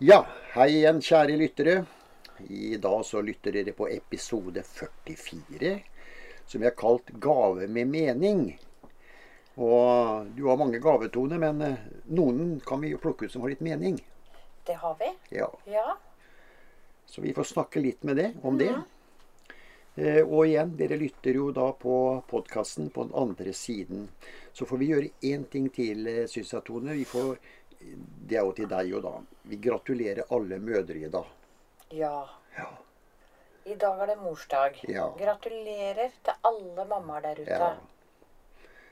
Ja, hei igjen, kjære lyttere. I dag så lytter dere på episode 44, som vi har kalt 'Gave med mening'. Og du har mange gavetone, men eh, noen kan vi jo plukke ut som har litt mening. Det har vi. Ja, Ja. Så vi får snakke litt med det, om det. Mm. og igjen, dere lytter jo da på podkasten på den andre siden. Så får vi gjøre én ting til, eh, syns jeg, Tone. Vi får, det er jo til deg òg, da. Vi gratulerer alle mødre i dag. Ja. Ja. I dag er det morsdag. Ja. Gratulerer til alle mammaer der ute. Ja.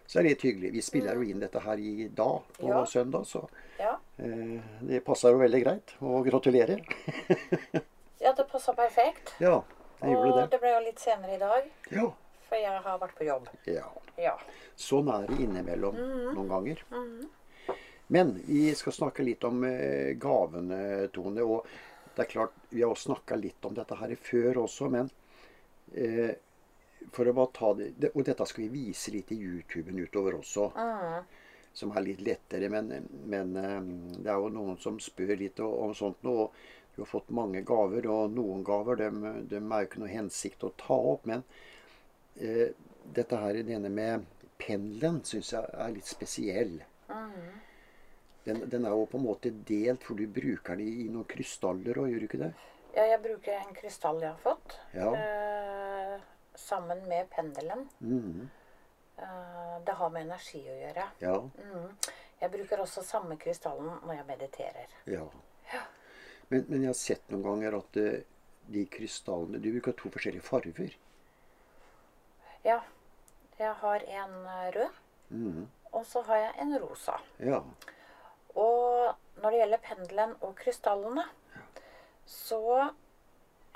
Så er det litt hyggelig. Vi spiller jo inn dette her i dag, på Ja. søndag, så Ja, eh, det passer jo veldig greit. Og gratulerer. ja det passa perfekt. ja, jeg Og gjorde det. det ble jo litt senere i dag, Ja. for jeg har vært på jobb. ja. Ja. Sånn er det innimellom Mhm. noen ganger. Men vi skal snakke litt om eh, gavene, Tone. Og det er klart, vi har også snakka litt om dette her før også, men eh, for å bare ta det, Og dette skal vi vise litt i YouTuben utover også. Mm. som er litt lettere. Men, men eh, det er jo noen som spør litt om, om sånt nå. og Du har fått mange gaver, og noen gaver dem, dem er jo ikke noe hensikt å ta opp. Men eh, dette her, denne med pendelen, syns jeg er litt spesiell. Mm. Den, den er jo på en måte delt, for du bruker den i, i noen krystaller òg, gjør du ikke det? ja, jeg bruker en krystall jeg har fått, Ja. eh, sammen med pendelen. Mm. Eh, det har med energi å gjøre. ja. Mm. Jeg bruker også samme krystallen når jeg mediterer. ja. Men, men jeg har sett noen ganger at eh, de krystallene Du bruker to forskjellige farger. Ja. Jeg har en eh, rød, mm. og så har jeg en rosa. Ja. Og når det gjelder pendelen og krystallene, så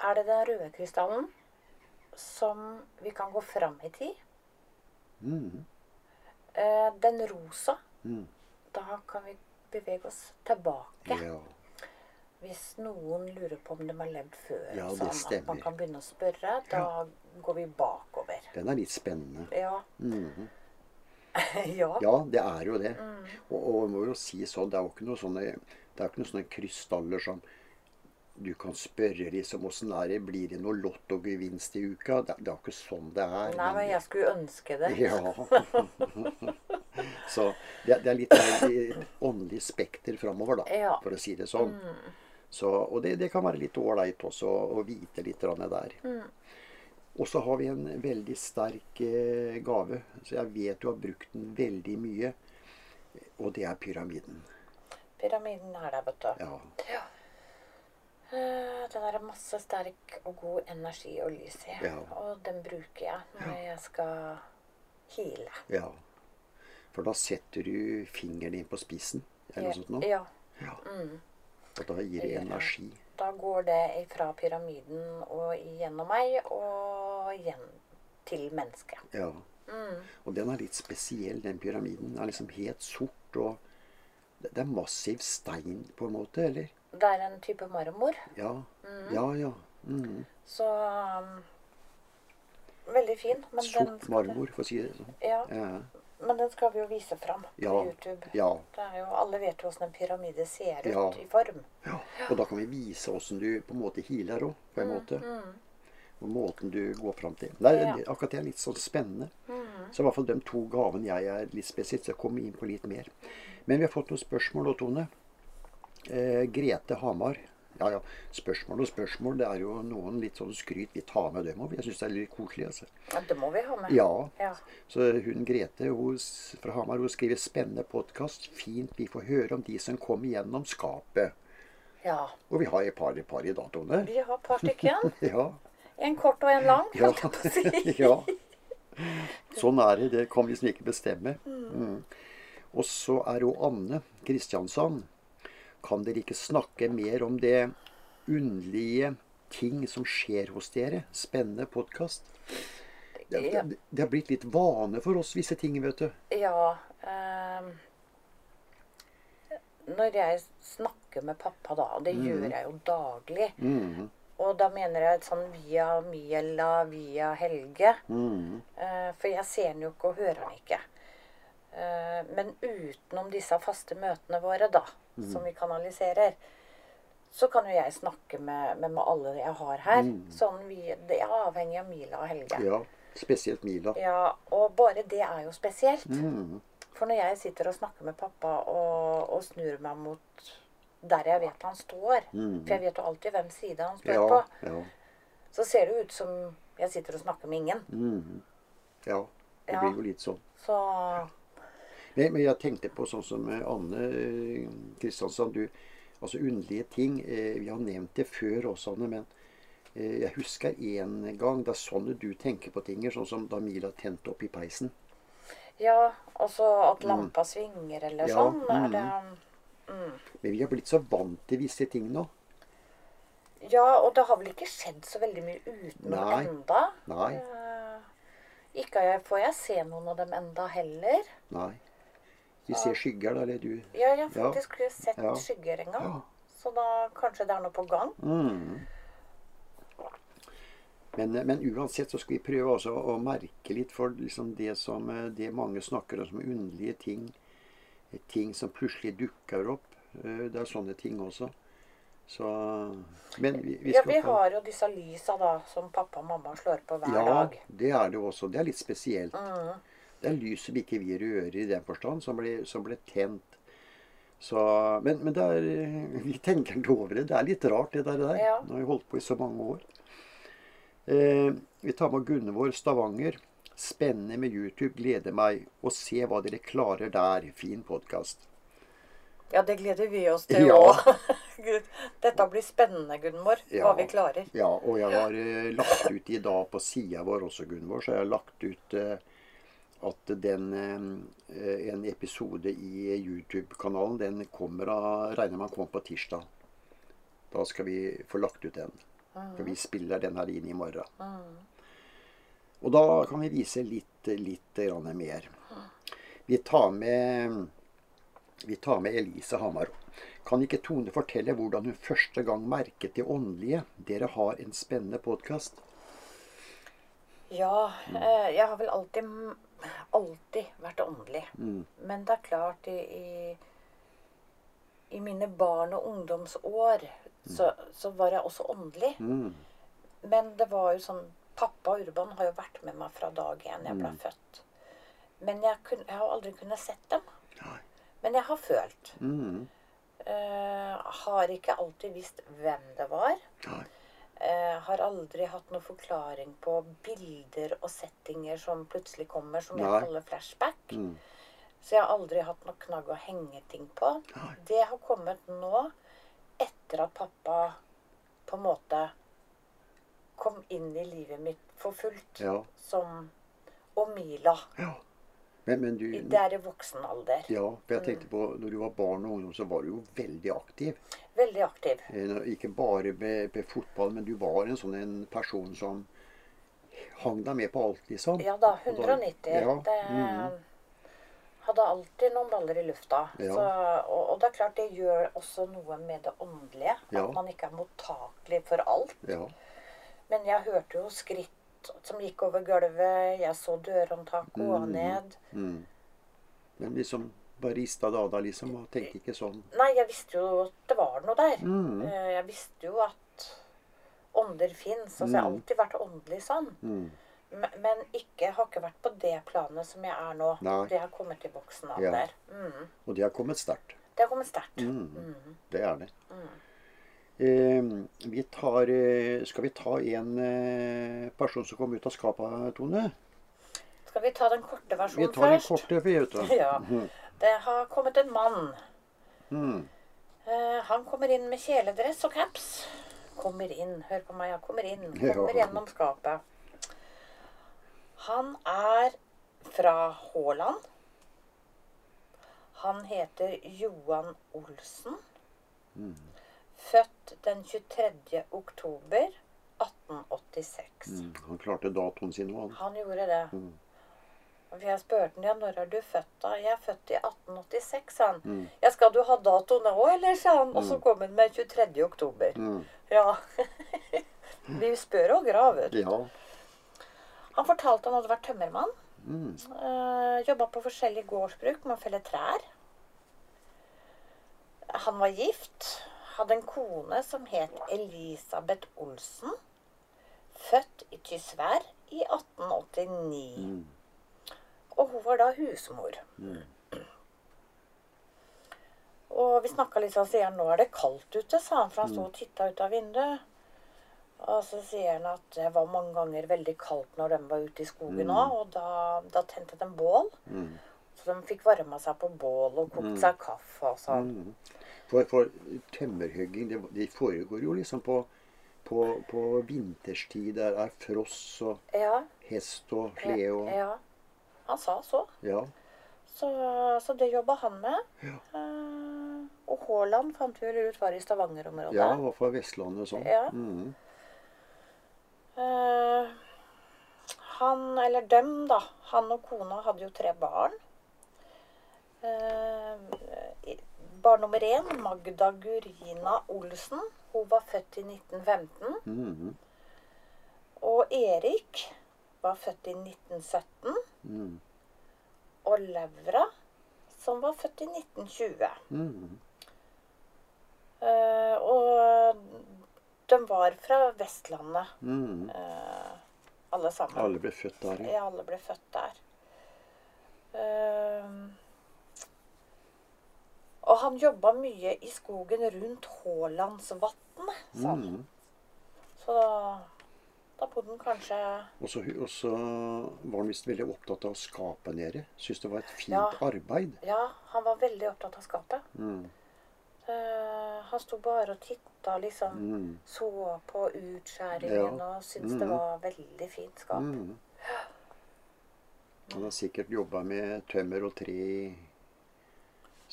er det den røde krystallen som vi kan gå fram i tid. Mhm. Eh, Den rosa, mm. da kan vi bevege oss tilbake. ja. Hvis noen lurer på om de har levd før, Ja, sånn at man kan begynne å spørre, da går vi bakover. Den er litt spennende. Ja. Mhm. ja. Ja, det er jo det. Mm. Og, og jeg må jo si sånn, det er jo ikke noe sånne, det er ikke noe sånne krystaller som du kan spørre liksom åssen er det, blir det noe lottogevinst i uka? Det, det er jo ikke sånn det er. Nei, men jeg skulle ønske det. Ja. Så det, det er litt åndelig spekter framover, da, Ja. for å si det sånn. Så, og det, det kan være litt ålreit også å vite litt der. Mm. Og så har vi en veldig sterk eh, gave, så jeg vet du har brukt den veldig mye. Og det er pyramiden. Pyramiden er der, vet du. Ja. ja. Den er masse sterk og god energi og lys i. Ja. Og den bruker jeg når jeg skal heale. ja. For da setter du fingeren din på spissen, eller noe sånt noe. Ja. Ja. Mm. Og da gir det. energi. Da går det fra pyramiden og gjennom meg og igjen til mennesket. Ja. Mm. Og den er litt spesiell, den pyramiden. Den er liksom helt sort og Det er massiv stein, på en måte, eller? Det er en type marmor. Ja. Ja, ja. Mm. Så um, Veldig fin. Men den, Sort marmor, for å si det sånn. ja, Ja. men den skal vi jo vise fram på Ja. YouTube. ja. Det er jo, alle vet jo hvordan en pyramide ser ut Ja. i form. Ja, og da kan vi vise åssen du på en måte healer òg, på en måte. Mm. Og måten du går fram til. Det er, Ja. akkurat det er litt sånn spennende. Mm. Så i hvert fall de to gavene jeg er litt spesielt, så jeg kommer inn på litt mer. Men vi har fått noen spørsmål òg, Tone. Eh, Grete Hamar. Ja ja, spørsmål og spørsmål. Det er jo noen litt sånn skryt vi tar med dem òg. Jeg syns det er litt koselig. altså. Ja, det må vi ha med. Ja. Ja. Så hun Grete hun, fra Hamar hun skriver 'spennende podkast'. Fint vi får høre om de som kom gjennom skapet. ja. Og vi har et par, par i dag, Tone. Vi har et par stykker. Ja. En kort og en lang, Ja. på å si. ja. Sånn er det. Det kan vi liksom ikke bestemme. Mm. Og så er jo Anne Kristiansand. Kan dere ikke snakke mer om det underlige ting som skjer hos dere? Spennende podkast. Det, det, det har blitt litt vane for oss, visse ting, vet du. Ja ehm, Når jeg snakker med pappa, da, og det gjør jeg jo daglig Mhm. Og da mener jeg sånn via Miela, via Helge. Mm. Eh, for jeg ser den jo ikke og hører den ikke. Eh, men utenom disse faste møtene våre, da, som vi kanaliserer, så kan jo jeg snakke med, med, med alle jeg har her. Mm. Sånn vi, Det er avhengig av Mila og Helge. Ja, spesielt Mila. Ja, og bare det er jo spesielt. Mm. For når jeg sitter og snakker med pappa og, og snur meg mot der jeg vet han står, Mm. for jeg vet jo alltid hvem side han står Ja, på, ja. så ser det ut som jeg sitter og snakker med ingen. Mm. Ja, det blir jo litt sånn. Så Men, men jeg tenkte på sånn som eh, Anne eh, Kristiansand. Du, altså underlige ting. Eh, vi har nevnt det før også, Anne. Men jeg husker en gang. Det er sånn du tenker på ting. Sånn som da Mila tente opp i peisen. ja, altså at lampa svinger eller Mm. Ja, sånn. Er mm. det, mm. Men vi har blitt så vant til visse ting nå. Ja, og det har vel ikke skjedd så veldig mye utenom enda. Nei. Uh, ikke får jeg se noen av dem enda heller. Nei. Vi ser skygger, da, eller du Ja, jeg har Ja. faktisk sett Ja. skygger en gang. Ja. Så da kanskje det er noe på gang. Mm. Men, men uansett så skal vi prøve også å merke litt for liksom det som eh, det mange snakker om som underlige ting. Ting som plutselig dukker opp. Eh, Det er sånne ting også. Så Men vi, vi Ja, vi har jo disse lysa da, som pappa og mamma slår på hver Ja, dag. det er det også. Det er litt spesielt. Mm. Det er lys som ikke vi rører i den forstand, som ble, som ble tent. Så, men, men er, vi tenker ikke over det. Det er litt rart, det der. der. Ja. Nå har vi holdt på i så mange år. Eh, vi tar med Gunvor Stavanger. Spennende med YouTube. Gleder meg. å se hva dere klarer der. Fin podkast. Ja, det gleder vi oss til Ja. Dette blir spennende, Gunvor. Ja. Hva vi klarer. Ja, og jeg har uh, lagt ut i dag på sida vår også, Gunvor, så jeg har lagt ut uh, at den uh, en episode i YouTube-kanalen, den kommer av Regner man kommer på tirsdag. Da skal vi få lagt ut den. For vi spiller den her inn i morgen. Og da kan vi vise litt, litt grann mer. Vi tar med vi tar med Elise Hamar. Kan ikke Tone fortelle hvordan hun første gang merket det åndelige? Dere har en spennende podkast. Ja, eh, jeg har vel alltid, alltid vært åndelig. Mm. Men det er klart, i, i, i mine barn- og ungdomsår så, så var jeg også åndelig. Mm. Men det var jo sånn Pappa Urban har jo vært med meg fra dag én jeg ble Mm. født. Men jeg, kun, jeg har aldri kunnet sett dem. Nei. Men jeg har følt. Mm. Uh, har ikke alltid visst hvem det var. Nei. Eh, har aldri hatt noen forklaring på bilder og settinger som plutselig kommer, som jeg kaller flashback. Mm. Så jeg har aldri hatt noen knagg å henge ting på. Nei. Det har kommet nå, etter at pappa på en måte kom inn i livet mitt for fullt. Ja. Som Og Mila. ja. Men, men du Det er i voksen alder. Ja, for jeg tenkte på når du var barn og ungdom, så var du jo veldig aktiv. Veldig aktiv. Eh, Ikke bare med, med fotball, men du var en sånn en person som hang deg med på alt, liksom. Ja da, 190. da- 190. Ja. Det mm. hadde alltid noen baller i lufta. Ja. Så, og, og det er klart det gjør også noe med det åndelige. Ja. At man ikke er mottakelig for alt. ja. Men jeg hørte jo skritt som gikk over gulvet. Jeg så dørhåndtak gå Mm. ned. Mm. Men liksom bare rista det av deg, liksom, og tenkte ikke sånn. Nei, jeg visste jo at det var noe der. Mm. Eh, Jeg visste jo at ånder fins. Altså, jeg har Mm. alltid vært åndelig sånn. Mm. Men, ikke, har ikke vært på det planet som jeg er nå. Nei. Det har kommet i voksen Ja. alder. Mm. Og det har kommet sterkt. Det har kommet sterkt. Det er det. Mm. Eh, vi tar eh, Skal vi ta en eh, person som kom ut av skapet, Tone? Skal vi ta den korte Vi versjonen tar den først? korte, vi, vet du. Ja. Mhm. Det har kommet en mann. Mm. Eh, han kommer inn med kjeledress og caps. Kommer inn. Hør på meg, ja. Kommer inn. Kommer Ja. gjennom skapet. Han er fra Haaland. Han heter Johan Olsen. Mm. Født den 23. oktober 1886. Mm. Han klarte datoen sin, òg, han. Han gjorde det. Mm. Og Jeg spurte ham ja, når er du født da? Jeg er født i 1886, sa han. Mm. Ja, skal du ha datoen òg, eller, sa han. Og så kom han med 23. oktober. Mm. Ja. Vi spør og graver. Ja. Han fortalte han hadde vært tømmermann. Mm. Uh, Jobba på forskjellige gårdsbruk med å felle trær. Han var gift. Hadde en kone som het Elisabeth Olsen. Født i Tysvær i 1889. Mm. Og hun var da husmor. Og vi snakka litt sånn, sier han nå er det kaldt ute, sa han, for han sto og titta ut av vinduet. Og så sier han at det var mange ganger veldig kaldt når de var ute i skogen òg, og da, da tente de bål. Mm. Så de fikk varma seg på bål og kokt seg kaffe og sånn. Mm. For, for tømmerhugging, det, det foregår jo liksom på, på, på vinterstid. Der er fross og Ja, hest og slede og ja. Han sa så. Ja. Så, så det jobba han med. Ja. Eh, og Haaland fant vi vel ut var i Stavanger-området. Ja, og fra Vestlandet og sånn. Ja. Mm. Eh, han, eller dem, da. Han og kona hadde jo tre barn. I- barn nummer én, Magda Gurina Olsen. Hun var født i 1915. Mm. Og Erik var født i 1917. Mm. Og Laura, som var født i 1920. Mm. Uh, og de var fra Vestlandet, Mm. uh, alle sammen. Alle ble født der, ja. Ja, alle ble født der. Ehm, og han jobba mye i skogen rundt Hålandsvatnet, sa han. Mm. Så da, da bodde han kanskje Og så var han visst veldig opptatt av å skape nede. Syns det var et fint Ja. arbeid. Ja, han var veldig opptatt av skapet. Mm. Uh, han sto bare og titta, liksom. Mm. Så på utskjæringen Ja. og syntes mm. det var veldig fint skap. Mm. Han har sikkert jobba med tømmer og tre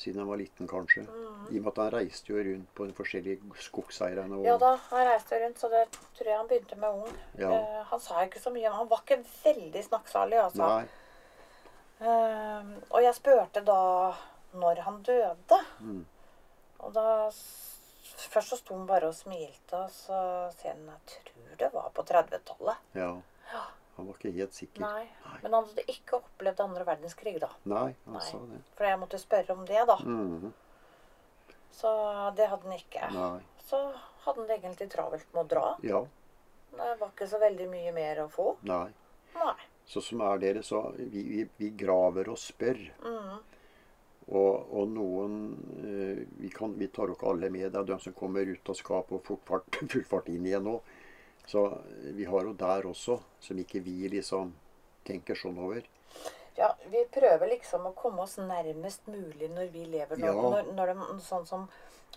siden han var liten, kanskje. I og med at han reiste jo rundt på de forskjellige skogseierne. Og, Ja da, han reiste rundt, så det tror jeg han begynte med ung. Ja. Uh, han sa ikke så mye, han var ikke veldig snakksalig, altså. Eh, og jeg spurte da når han døde. Mm. Og da Først så sto han bare og smilte, og så sier han jeg tror det var på 30-tallet. Ja. Ja. Han var ikke helt sikker. Nei. Men han hadde ikke opplevd andre verdenskrig, da. Nei, han Nei. sa det. For jeg måtte spørre om det, da. Mhm. Så det hadde han ikke. Nei. Så hadde han det egentlig travelt med å dra. Ja. Det var ikke så veldig mye mer å få. Nei. Nei. Så som er dere, så vi, vi, vi graver og spør. Mhm. Og, og noen eh, vi, kan, vi tar jo ikke alle med. Det er de som kommer ut av skapet og fort fart, full fart inn igjen nå. Så vi har jo der også, som ikke vi liksom tenker sånn over. Ja, vi prøver liksom å komme oss nærmest mulig når vi lever. nå. Ja. når, når de, sånn som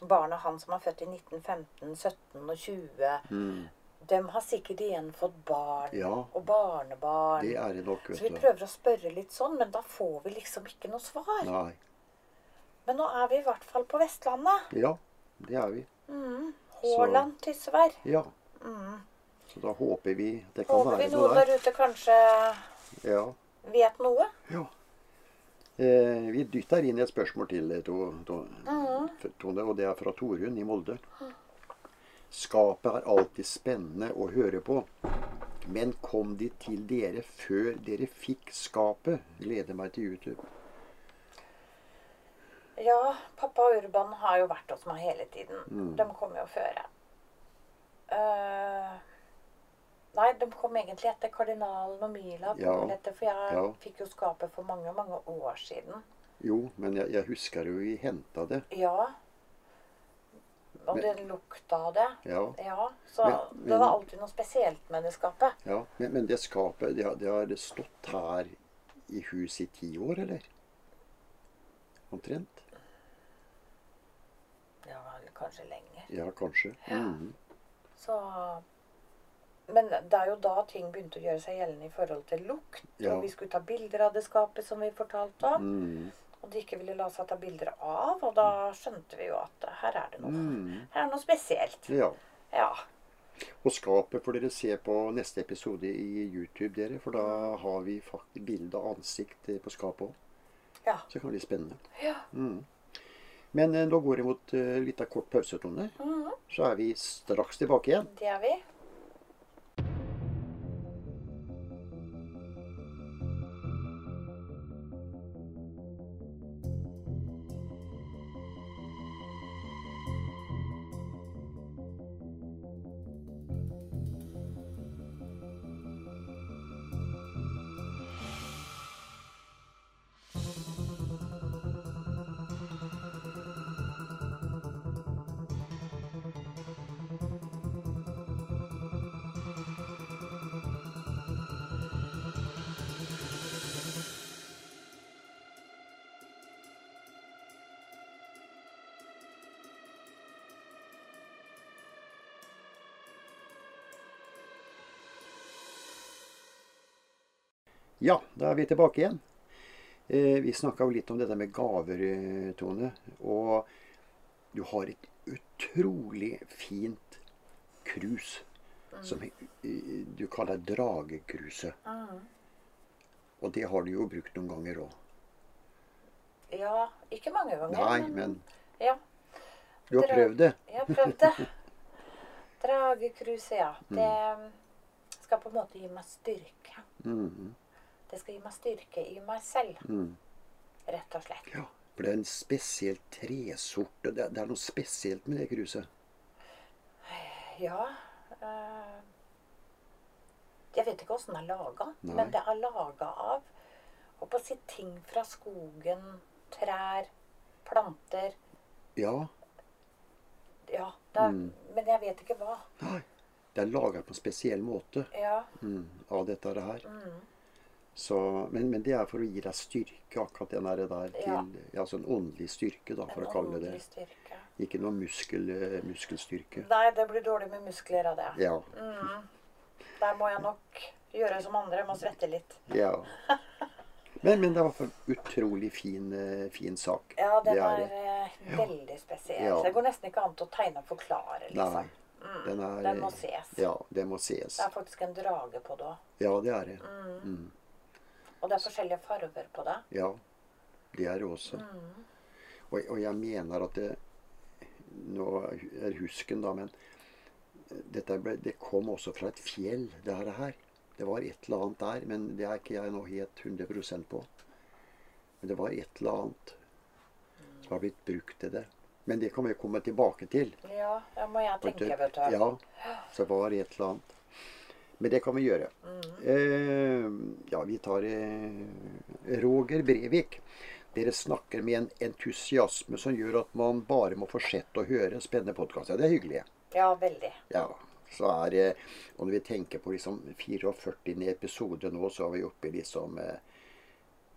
barna han som er født i 1915, 17 og 20 Mm. De har sikkert igjen fått barn Ja. og barnebarn. Det er det nok, vet Så vi prøver å spørre litt sånn, men da får vi liksom ikke noe svar. Nei. Men nå er vi i hvert fall på Vestlandet. Ja, det er vi. Mm. Haaland, Tysvær. Ja. Mm. Så da håper vi det kan Håper vi være noe der. der ute kanskje Ja. vet noe. ja. Eh, vi dytter inn et spørsmål til, to, to, mm. Tone, og det er fra Torunn i Molde. Skapet er alltid spennende å høre på. Men kom de til dere før dere fikk skapet? Gleder meg til YouTube. Ja, pappa og Urban har jo vært hos meg hele tiden. Mm. De kom jo før. Eh, nei, de kom egentlig etter Kardinalen og Mila. Ja. Etter, for jeg Ja. fikk jo skapet for mange, mange år siden. Jo, men jeg, jeg husker jo vi henta det. Ja. Og Men- det lukta av det. Ja. Ja, så Men- det var alltid noe spesielt med det skapet. ja. Men, men det skapet, det, har- det har stått her i huset i ti år, eller? Omtrent? Ja, kanskje lenger. Ja, kanskje. Mhm. Så Men det er jo da ting begynte å gjøre seg gjeldende i forhold til lukt. Ja. Og vi skulle ta bilder av det skapet som vi fortalte om. Mm. Og de ikke ville la seg ta bilder av. Og da skjønte vi jo at her er det noe, mm. her er noe spesielt. Ja. Ja. Og skapet får dere se på neste episode i YouTube, dere. For da har vi faktisk bilde av ansikt eh, på skapet òg. Ja. Så det kan bli spennende. ja. Mm. Men eh, nå går det mot uh, litt av kort pausetone. Mhm. Så er vi straks tilbake igjen. Det er vi. Ja, da er vi tilbake igjen. Eh, vi snakka jo litt om dette med gaver, eh, Tone. Og du har et utrolig fint krus som eh, du kaller dragekruset. Og det har du jo brukt noen ganger òg. Ja, ikke mange ganger. Nei, men Ja, du har prøvd det. jeg har prøvd det. Dragekruset, ja. Mm. Det skal på en måte gi meg styrke. Mhm, Det skal gi meg styrke i meg selv, Mm. rett og slett. Ja, for det er en spesiell tresort. Det, det er noe spesielt med det kruset. Ja Øh, Jeg vet ikke åssen det er laga, men det er laga av og på å si ting fra skogen, trær, planter Ja. Ja, det Mm. men jeg vet ikke hva. Nei. Det er laga på en spesiell måte Ja. mm, av dette her. Mm. Så, men, men det er for å gi deg styrke, akkurat den der, der til Ja. en åndelig styrke, da, for En å kalle det det. Ikke noe muskel, eh, muskelstyrke. Nei, det blir dårlig med muskler av det. Ja. Mm. Der må jeg nok gjøre som andre. Må svette litt. ja. Men, men det var en utrolig fin, eh, fin sak. Ja, den Det er, er eh, veldig spesiell. Ja. Det går nesten ikke an å tegne og forklare, liksom. Nei. Den, er, Den må ses. Ja, det må ses. Det er faktisk en drage på det òg. Ja, det er det. Mm. Og det er forskjellige farger på det. Ja, det er det også. Mm. Og, og jeg mener at det Nå er husken, da, men dette ble, det kom også fra et fjell, det her. Det var et eller annet der, men det er ikke jeg nå helt 100 på. Men det var et eller annet som har blitt brukt til det. Men det kan vi komme tilbake til. Ja, det må jeg tenke, vet du. Ja, så var det et eller annet. Men det kan vi gjøre. Mm. Eh, ja, vi tar eh, Roger Brevik. Dere snakker med en entusiasme som gjør at man bare må fortsette å høre spennende podkaster. Det er hyggelig. Ja, veldig. Ja, så er det Og når vi tenker på liksom 44 episoder nå, så er vi oppe i liksom eh,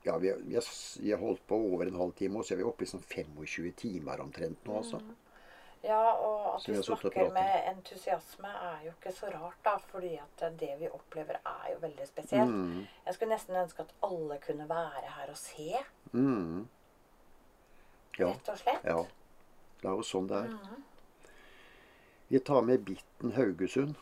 Ja, vi, har, vi har holdt på over en halvtime, og så er vi oppe i sånn 25 timer omtrent nå, altså. Ja, og at du snakker med entusiasme er jo ikke så rart, da. Fordi at det vi opplever er jo veldig spesielt. Mm, Jeg skulle nesten ønske at alle kunne være her og se, mm. Ja, rett og slett. ja. Det er jo sånn det er. Mm. Vi tar med Bitten Haugesund.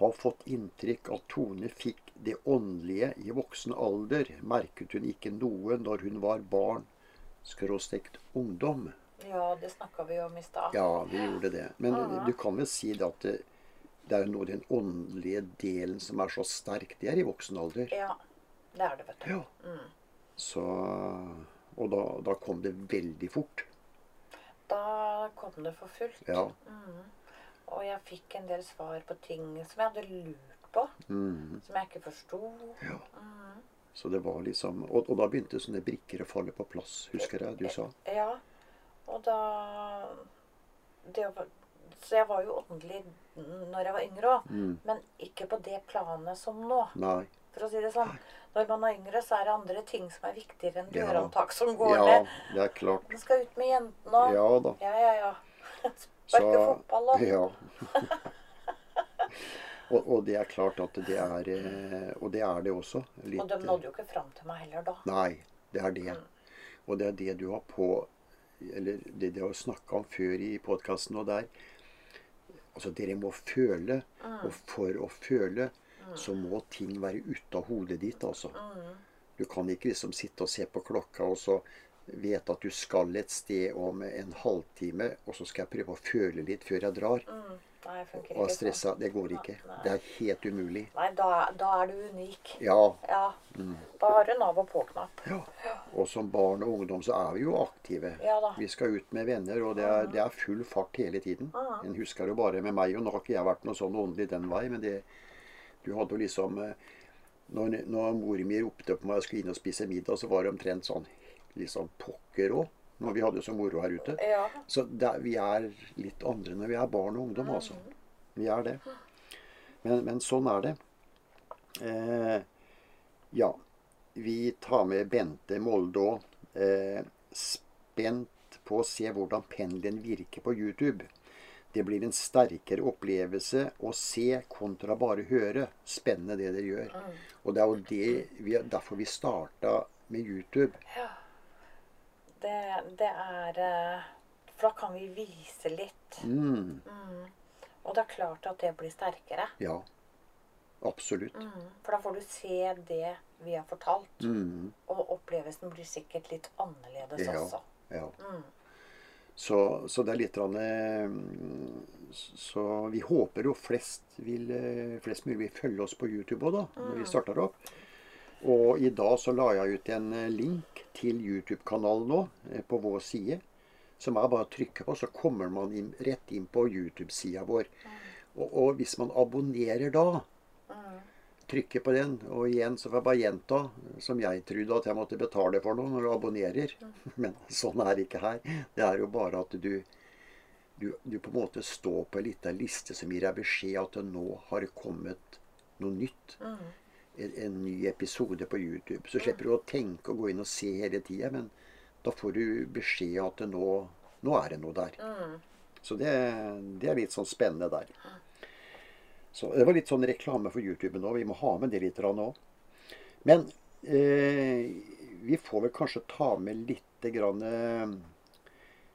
Har fått inntrykk at Tone fikk det åndelige i voksen alder. Merket hun ikke noe når hun var barn, skråstekt ungdom? Ja, det snakka vi om i stad. Ja, vi gjorde det. Men du kan vel si det at det, det er noe den åndelige delen som er så sterk. Det er i voksen alder. Ja, det er det, vet du. Ja. Mm. Så, og da, da kom det veldig fort. Da kom det for fullt. Ja. Mm. Og jeg fikk en del svar på ting som jeg hadde lurt på, Mm. som jeg ikke forsto. ja. Mm. Så det var liksom Og, og da begynte sånne brikker å falle på plass, husker jeg du sa. Ja, og da det Så jeg var jo åndelig når jeg var yngre òg, Mm. men ikke på det planet som nå. Nei. For å si det sånn. Når man er yngre, så er det andre ting som er viktigere enn dørhåndtak som går Ja, ned. det er klart. Man skal ut med jentene òg. Ja da. Ja, ja, ja. Sparke fotball og Ja. og, og det er klart at det er eh, Og det er det også. Litt, Og de nådde jo ikke fram til meg heller da. Nei, det er det. Og det er det du har på Eller det de har snakka om før i podkasten, og der Altså, dere må føle. Og for å føle så må ting være ute av hodet ditt, altså. Du kan ikke liksom sitte og se på klokka og så vite at du skal et sted om en halvtime, og så skal jeg prøve å føle litt før jeg drar. Mm. Nei, funker Og ikke stressa. sånn. Det går ikke. Nei. Det er helt umulig. Nei, da, da er du unik. Ja. Ja. Da har du Nav og på-knapp. ja. Og som barn og ungdom så er vi jo aktive. Ja. Vi skal ut med venner, og det er, det er full fart hele tiden. En husker jo bare med meg, og nå har ikke jeg vært noe sånn åndelig den vei, men det Du hadde jo liksom eh, Når, når mor mi ropte på meg og skulle inn og spise middag, så var det omtrent sånn liksom pokker òg. Når vi hadde så moro her ute. Ja. Så det, vi er litt andre når vi er barn og ungdom, altså. Vi er det. Men, men sånn er det. Eh, ja. Vi tar med Bente Molde òg. Eh, spent på å se hvordan pendelen virker på YouTube. Det blir en sterkere opplevelse å se kontra bare høre. Spennende det dere gjør. Og det er jo det vi, derfor vi starta med YouTube. Ja. Det, det er eh, For da kan vi vise litt. Mm, Og det er klart at det blir sterkere. ja. Absolutt. Mm. For da får du se det vi har fortalt. Mm, Og opplevelsen blir sikkert litt annerledes Ja. også. ja. Mm. Så, så det er litt eh, Så vi håper jo flest, vil, eh, flest mulig vil følge oss på YouTube òg, da, når vi starter opp. Og i dag så la jeg ut en eh, link til YouTube-kanalen nå, eh, på vår side. Som er bare å trykke på, så kommer man inn, rett inn på YouTube-sida vår. Og, og hvis man abonnerer da, trykker på den, og igjen så får jeg bare gjenta, som jeg trodde at jeg måtte betale for noe når du abonnerer. Men sånn er det ikke her. Det er jo bare at du, du, du på en måte står på en liten liste som gir deg beskjed at det nå har kommet noe nytt. En, en ny episode på YouTube. Så slipper du å tenke og gå inn og se hele tida, men da får du beskjed at det nå, nå er det noe der. Så det, det er litt sånn spennende der. Så Det var litt sånn reklame for YouTube nå. Vi må ha med det litt nå. Men eh, vi får vel kanskje ta med litt grann eh,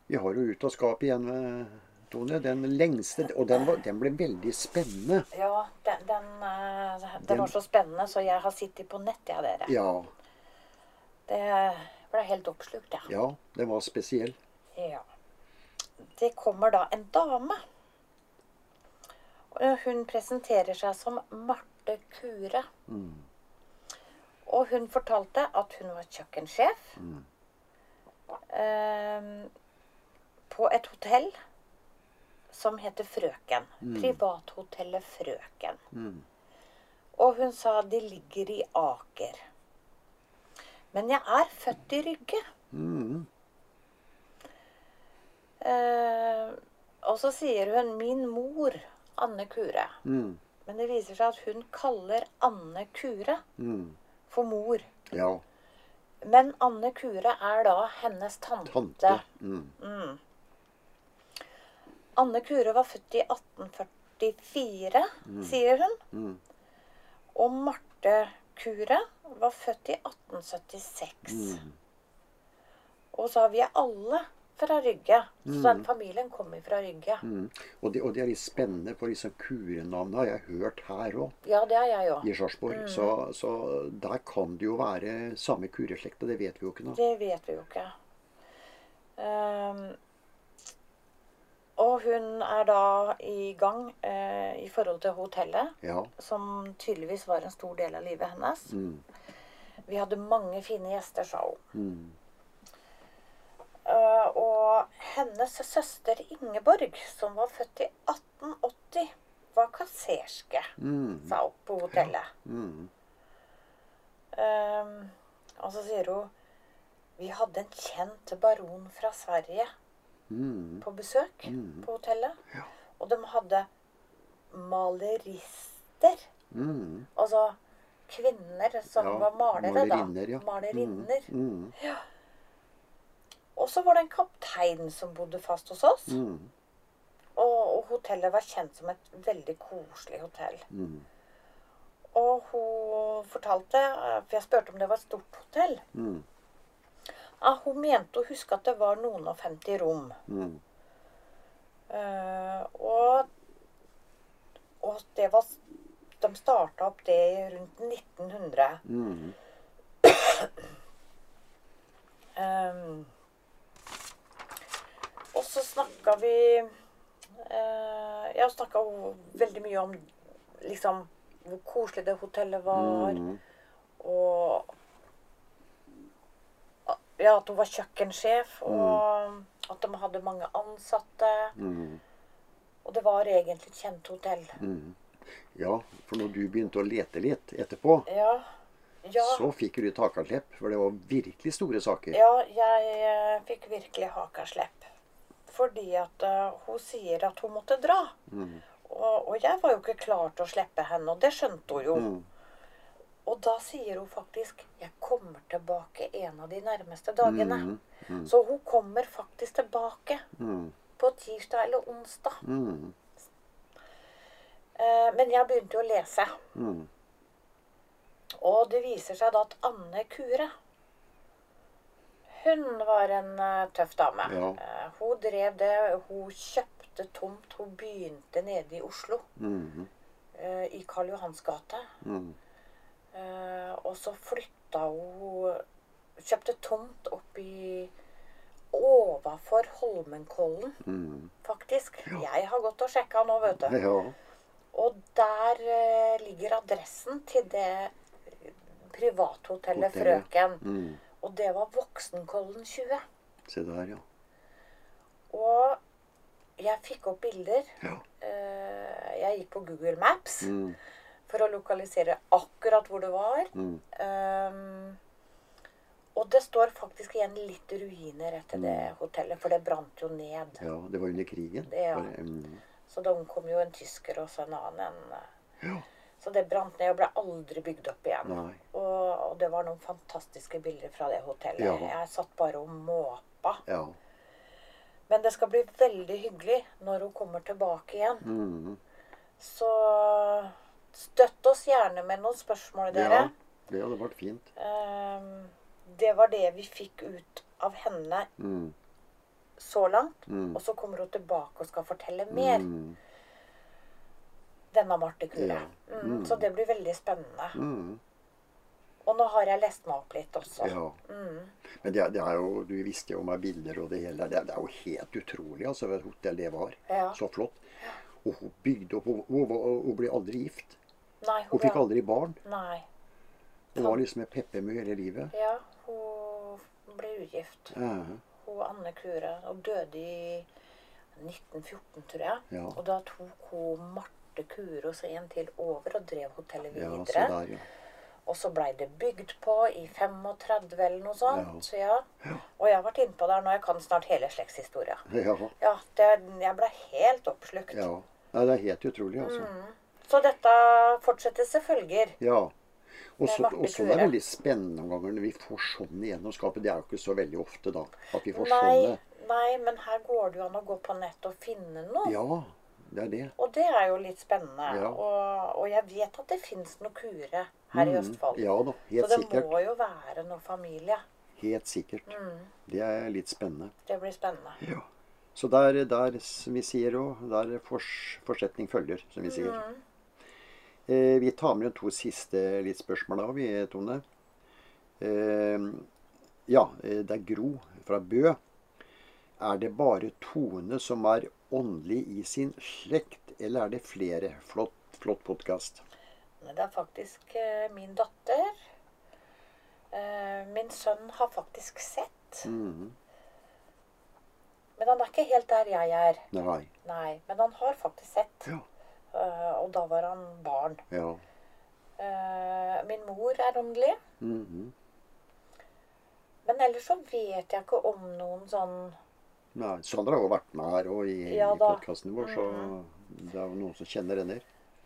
Vi har jo Ut av skapet igjen, eh, Tone. Den lengste. Og den, var, den ble veldig spennende. Ja, den, den, eh, Den- den var så spennende, så jeg har sittet på nett, jeg, dere. Ja, Det ble helt oppslukt, jeg. ja, den var spesiell. Ja. Det kommer da en dame. Hun presenterer seg som Marte Kure. Og hun fortalte at hun var kjøkkensjef eh, på et hotell som heter Frøken. Privathotellet Frøken. Og hun sa de ligger i Aker. Men jeg er født i Rygge. Mm, Eh, og så sier hun 'min mor, Anne Kure'. mm, Men det viser seg at hun kaller Anne Kure mm. for mor. Ja. Men Anne Kure er da hennes tante. Tante. Mm, Anne Kure var født i 1844, sier hun. mm. Og Marte Kure var født i 1876. Mm. Og så har vi alle fra Rygge. Så den familien kommer fra Rygge. Mm. Og, det, og det er litt spennende, for disse kurenavnet har jeg hørt her òg. Ja, det har jeg òg. i Sarpsborg. Så, så der kan det jo være samme kureslekt, og det vet vi jo ikke nå. Det vet vi jo ikke. Ehm, og hun er da i gang eh, i forhold til hotellet, Ja. som tydeligvis var en stor del av livet hennes. Mm. Vi hadde mange fine gjester, sa hun. Mm. Uh, og hennes søster Ingeborg, som var født i 1880, var kasserske, Mm. sa hun på hotellet. Mm. Ehm, og så sier hun Vi hadde en kjent baron fra Sverige Mm. på besøk Mm. på hotellet. Ja. Og de hadde malerister. Mm. Altså kvinner som Ja, var malere, malerinner, da. ja. Malerinner. Mm. Og så var det en kaptein som bodde fast hos oss. Mm. Og, og hotellet var kjent som et veldig koselig hotell. Mm. Og hun fortalte, eh, for jeg spurte om det var et stort hotell Mm. Ja, Hun mente å huske at det var noen og 50 rom. Mm. Uh, og, og det var De starta opp det rundt 1900. Mm. Um, og så snakka vi uh, Jeg snakka veldig mye om liksom hvor koselig det hotellet var. Mm. Og ja, at hun var kjøkkensjef, og at de hadde mange ansatte. Mm. Og det var egentlig et kjent hotell. Mm. Ja, for når du begynte å lete litt etterpå, Ja. Ja, så fikk du takaslepp, for det var virkelig store saker. ja jeg eh, fikk virkelig hakaslepp. Fordi at uh, hun sier at hun måtte dra. Mm. Og, og jeg var jo ikke klar til å slippe henne, og det skjønte hun jo. Og da sier hun faktisk 'Jeg kommer tilbake en av de nærmeste dagene'. Mm. Mm. Så hun kommer faktisk tilbake Mm. på tirsdag eller onsdag. Mm. Eh, men jeg begynte jo å lese. Mm. Og det viser seg da at Anne Kure Hun var en eh, tøff dame. Ja. Eh, hun drev det Hun kjøpte tomt. Hun begynte nede i Oslo. Mm. eh, I Karl Johans gate. Eh, og så flytta hun Kjøpte tomt oppi Overfor Holmenkollen, Mm. faktisk. Jeg har gått og sjekka nå, vet du. Ja. Og der eh, ligger adressen til det privathotellet Hotellet. Frøken. Mm. Og det var Voksenkollen 20. Se der, ja. Og jeg fikk opp bilder. Ja. Eh, jeg gikk på Google Maps Mm. For å lokalisere akkurat hvor det var. Mm. Um, og det står faktisk igjen litt ruiner etter det hotellet, for det brant jo ned. ja. Det var under krigen. Ja. Bare, mm. Så da kom jo en tysker og så en annen en. Ja. Så det brant ned og ble aldri bygd opp igjen. Og, og det var noen fantastiske bilder fra det hotellet. Ja. Jeg satt bare og måpa. Ja. Men det skal bli veldig hyggelig når hun kommer tilbake igjen. Mm. Så støtt oss gjerne med noen spørsmål, dere. ja. Det hadde vært fint. Ehm, det var det vi fikk ut av henne Mm. så langt. Mm. Og så kommer hun tilbake og skal fortelle mer. Mm. Denne Marte Kure. Ja. Mm, Mm. Så det blir veldig spennende. Mm. Og nå har jeg lest meg opp litt også. Ja. Mm. Men det, det er jo, du visste jo om meg bilder og det hele. Det, det er jo helt utrolig altså, hvor hotell det var. Ja. Så flott. Og hun bygde opp Hun, hun, hun ble aldri gift. Nei, Hun hun fikk aldri barn. Nei. Hun var liksom et peppermø hele livet. Ja, hun ble ugift. Ja. Hun Anne Kure. Og døde i 1914, tror jeg. Ja. Og da tok hun Marte Kure og så en til over og drev hotellet videre. Ja, så der, ja. Og så blei det bygd på i 35 eller noe sånt. Ja. Så ja. Og jeg har vært innpå der nå. Jeg kan snart hele slektshistoria. Ja. Ja, det, jeg ble helt oppslukt. ja. Nei, det er helt utrolig, altså. Mm. Så dette fortsetter selvfølger. følger. Ja. Og så er det veldig spennende noen ganger når vi får sånn gjennom skapet. Det er jo ikke så veldig ofte, da. At vi får Nei, sånne. nei, men her går det jo an å gå på nett og finne noe. Ja, det er det. Og det er jo litt spennende. Ja. Og, og jeg vet at det fins noe kure her i Mm, Østfold. Ja da, helt sikkert. Så det sikkert. må jo være noe familie. Helt sikkert. Mm, Det er litt spennende. det blir spennende. Ja. Så der, der som vi sier òg, der fors, forsetning følger, som vi sier. Mm. Eh, vi tar med de to siste litt spørsmål da, vi, Tone. Eh, ja, eh, det er Gro fra Bø. Er det bare Tone som er åndelig i sin slekt, eller er det flere? Flott, flott podkast. Det er faktisk min datter. Eh, min sønn har faktisk sett. Mhm. Men han er ikke helt der jeg er. Nei. Nei, men han har faktisk sett. Ja. Eh, og da var han barn. Ja. Eh, min mor er åndelig. Mhm. Men ellers så vet jeg ikke om noen sånn Nei, Sandra har jo vært med her og i, Ja i podkasten vår, så det er jo noen som kjenner henne.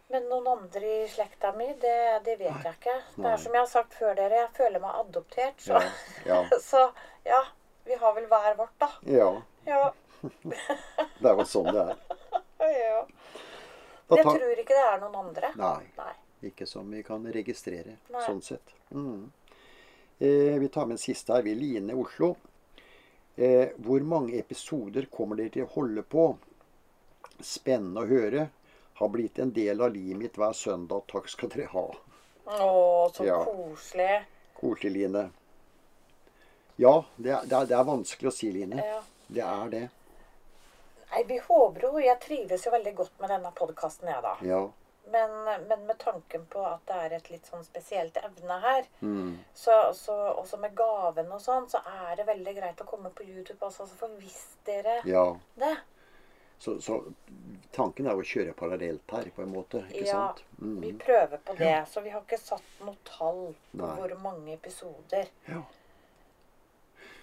Men noen andre i slekta mi, det, det vet jeg ikke. Det er som jeg har sagt før dere, jeg føler meg adoptert. Så Ja. Ja. så ja, vi har vel hver vårt, da. ja. Ja. Det er jo sånn det er. ja. Da Jeg tar- tror ikke det er noen andre. Nei. Nei. Ikke som vi kan registrere, Nei. sånn sett. Mm. Eh, vi tar med en siste her. Vi Line Oslo. Eh, hvor mange episoder kommer dere til å holde på? Spennende å høre. Har blitt en del av livet mitt hver søndag. Takk skal dere ha. Å, så Ja. koselig. Koselig, Line. Ja, det er, det er, det er vanskelig å si, Line. Ja. Det er det. Nei, vi håper jo Jeg trives jo veldig godt med denne podkasten, jeg, da. Ja. Men, men med tanken på at det er et litt sånn spesielt evne her, Mm. så, så også med gaven og sånn, så er det veldig greit å komme på YouTube også. Så for hvis dere ja. det Så, så tanken er å kjøre parallelt her, på en måte. Ikke Ja, sant? Mm. Vi prøver på det. Så vi har ikke satt noe tall på Nei. hvor mange episoder. Ja.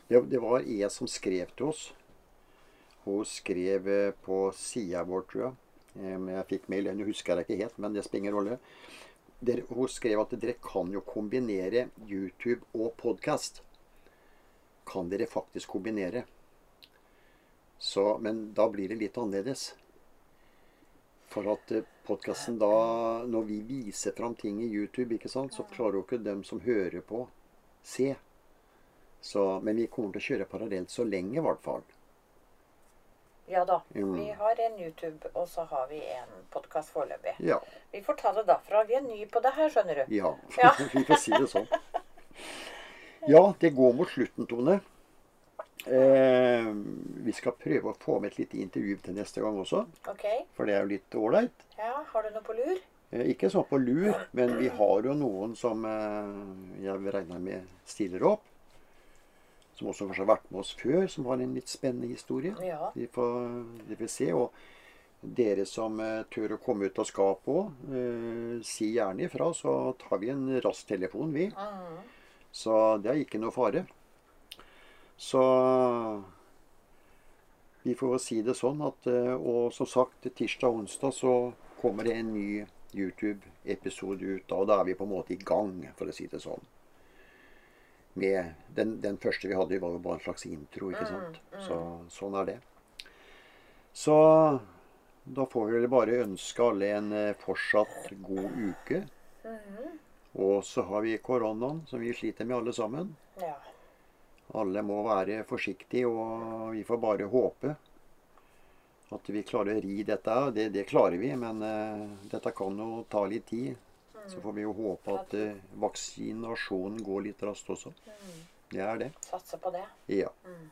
Det, det var jeg som skrev til oss. Hun skrev eh, på sida vår, tror jeg. Eh, jeg fikk mail. Jeg husker jeg ikke helt, men det spiller ingen rolle. Hun skrev at dere kan jo kombinere YouTube og podkast. Kan dere faktisk kombinere? Så, men da blir det litt annerledes. For at podkasten da Når vi viser fram ting i YouTube, ikke sant, så klarer jo ikke dem som hører på, se. Så, men vi kommer til å kjøre parallelt så lenge, i hvert fall. Ja da. Mm. Vi har en YouTube, og så har vi en podkast foreløpig. Ja. Vi får ta det derfra. Vi er nye på det her, skjønner du. Ja. Ja. vi får si det sånn. Ja, det går mot slutten, Tone. Eh, vi skal prøve å få med et lite intervju til neste gang også. Ok. For det er jo litt ålreit. Ja, har du noe på lur? Eh, Ikke sånn på lur, men vi har jo noen som eh, jeg regner med stiller opp. Som også kanskje har vært med oss før, som har en litt spennende historie. Ja. Vi får, vi får se. Og dere som eh, tør å komme ut av skapet òg, eh, si gjerne ifra, så tar vi en rask telefon, vi. Mm. Så det er ikke noe fare. Så vi får si det sånn at eh, Og som sagt, tirsdag og onsdag så kommer det en ny YouTube-episode ut. da, Og da er vi på en måte i gang, for å si det sånn. Med den, den første vi hadde, var jo bare en slags intro, ikke sant. Så sånn er det. Så da får vi vel bare ønske alle en eh, fortsatt god uke. Og så har vi koronaen, som vi sliter med alle sammen. Alle må være forsiktige, og vi får bare håpe at vi klarer å ri dette. Det, det klarer vi, men uh, dette kan jo ta litt tid. Så får vi jo håpe at eh, vaksinasjonen går litt raskt også. Mm. Det er det. Satse på det. Ja. Mm.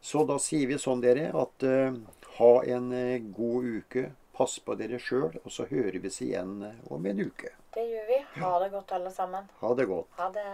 Så da sier vi sånn, dere, at eh, ha en eh, god uke. Pass på dere sjøl, og så hører vi oss igjen eh, om en uke. Det gjør vi. Ha det godt, alle sammen. Ha det godt. Ha det.